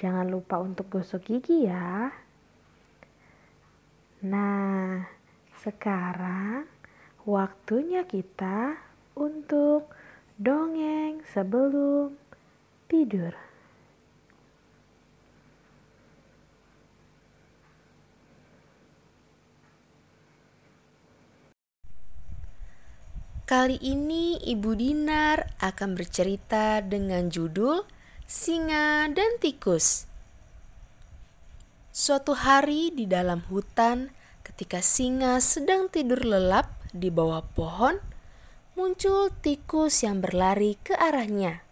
Jangan lupa untuk gosok gigi ya. Nah, sekarang waktunya kita untuk dongeng sebelum tidur. Kali ini Ibu Dinar akan bercerita dengan judul singa, dan tikus. Suatu hari di dalam hutan, ketika singa sedang tidur lelap di bawah pohon, muncul tikus yang berlari ke arahnya.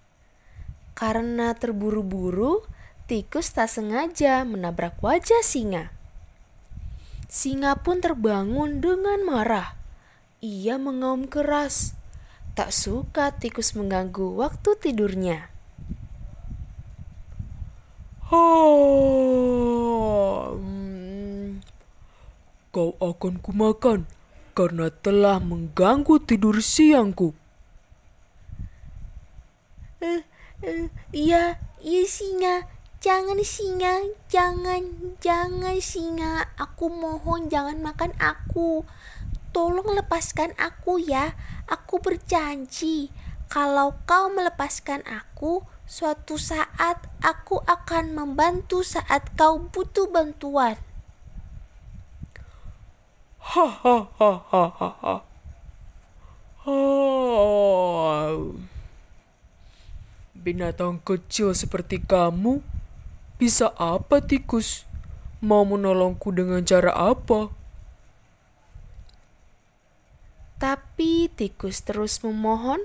Karena terburu-buru, tikus tak sengaja menabrak wajah singa. Singa pun terbangun dengan marah. Ia mengaum keras. Tak suka tikus mengganggu waktu tidurnya. Hmm. Kau akan kumakan karena telah mengganggu tidur siangku. Uh, uh, iya, iya singa. Jangan singa, jangan, jangan singa. Aku mohon jangan makan aku. Tolong lepaskan aku ya. Aku berjanji, kalau kau melepaskan aku, Suatu saat aku akan membantu saat kau butuh bantuan. Hahaha. Binatang kecil seperti kamu bisa apa tikus? Mau menolongku dengan cara apa? Tapi tikus terus memohon.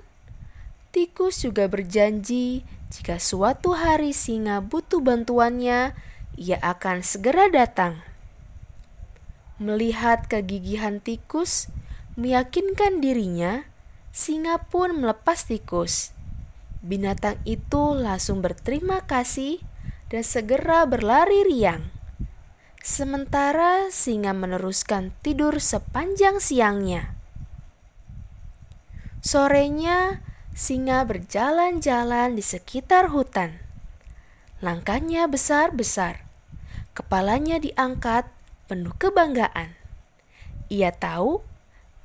Tikus juga berjanji jika suatu hari singa butuh bantuannya, ia akan segera datang. Melihat kegigihan tikus, meyakinkan dirinya, singa pun melepas tikus. Binatang itu langsung berterima kasih dan segera berlari riang. Sementara singa meneruskan tidur sepanjang siangnya. Sorenya, singa berjalan-jalan di sekitar hutan. Langkahnya besar-besar, kepalanya diangkat penuh kebanggaan. Ia tahu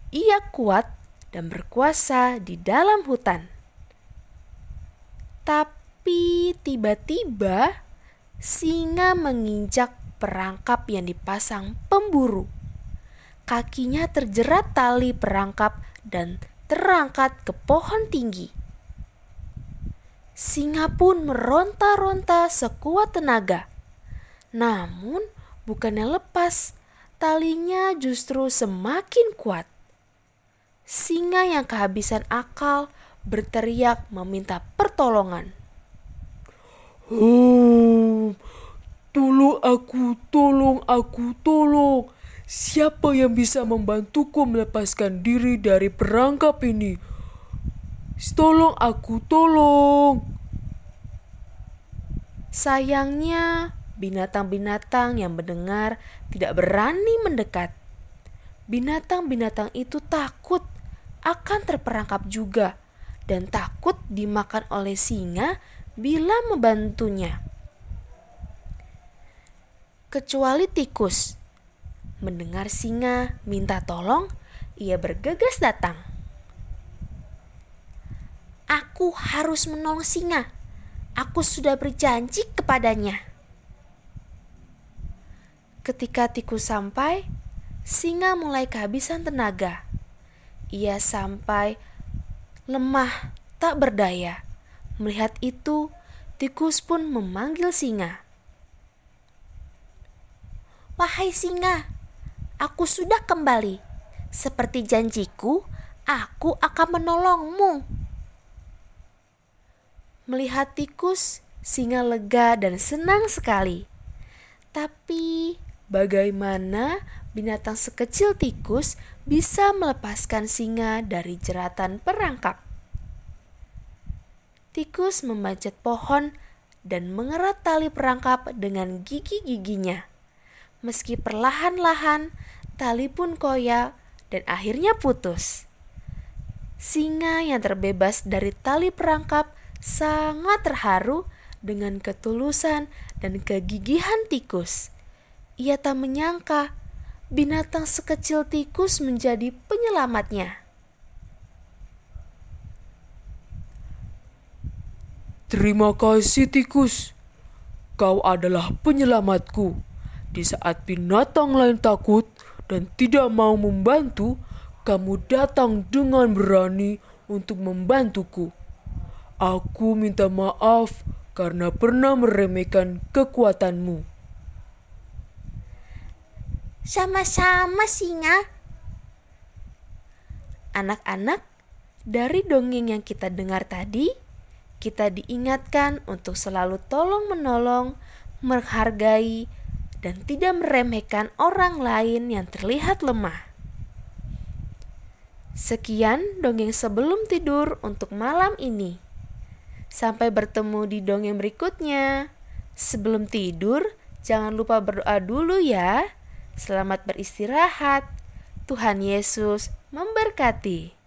ia kuat dan berkuasa di dalam hutan. Tapi tiba-tiba singa menginjak perangkap yang dipasang pemburu. Kakinya terjerat tali perangkap dan terangkat ke pohon tinggi. Singa pun meronta-ronta sekuat tenaga. Namun, bukannya lepas, talinya justru semakin kuat. Singa yang kehabisan akal berteriak meminta pertolongan. Oh, tolong aku, tolong aku, tolong. Siapa yang bisa membantuku melepaskan diri dari perangkap ini? Tolong aku, tolong. Sayangnya, binatang-binatang yang mendengar tidak berani mendekat. Binatang-binatang itu takut akan terperangkap juga dan takut dimakan oleh singa bila membantunya. Kecuali tikus Mendengar singa minta tolong, ia bergegas datang. Aku harus menolong singa. Aku sudah berjanji kepadanya. Ketika tikus sampai, singa mulai kehabisan tenaga. Ia sampai lemah, tak berdaya. Melihat itu, tikus pun memanggil singa. Wahai singa, aku sudah kembali. Seperti janjiku, aku akan menolongmu. Melihat tikus, singa lega dan senang sekali. Tapi bagaimana binatang sekecil tikus bisa melepaskan singa dari jeratan perangkap? Tikus memanjat pohon dan mengerat tali perangkap dengan gigi-giginya. Meski perlahan-lahan, tali pun koyak dan akhirnya putus. Singa yang terbebas dari tali perangkap sangat terharu dengan ketulusan dan kegigihan tikus. Ia tak menyangka binatang sekecil tikus menjadi penyelamatnya. Terima kasih tikus. Kau adalah penyelamatku. Di saat binatang lain takut dan tidak mau membantu, kamu datang dengan berani untuk membantuku. Aku minta maaf karena pernah meremehkan kekuatanmu. Sama-sama singa. Anak-anak, dari dongeng yang kita dengar tadi, kita diingatkan untuk selalu tolong-menolong, menghargai, dan tidak meremehkan orang lain yang terlihat lemah. Sekian dongeng sebelum tidur untuk malam ini. Sampai bertemu di dongeng berikutnya. Sebelum tidur, jangan lupa berdoa dulu ya. Selamat beristirahat. Tuhan Yesus memberkati.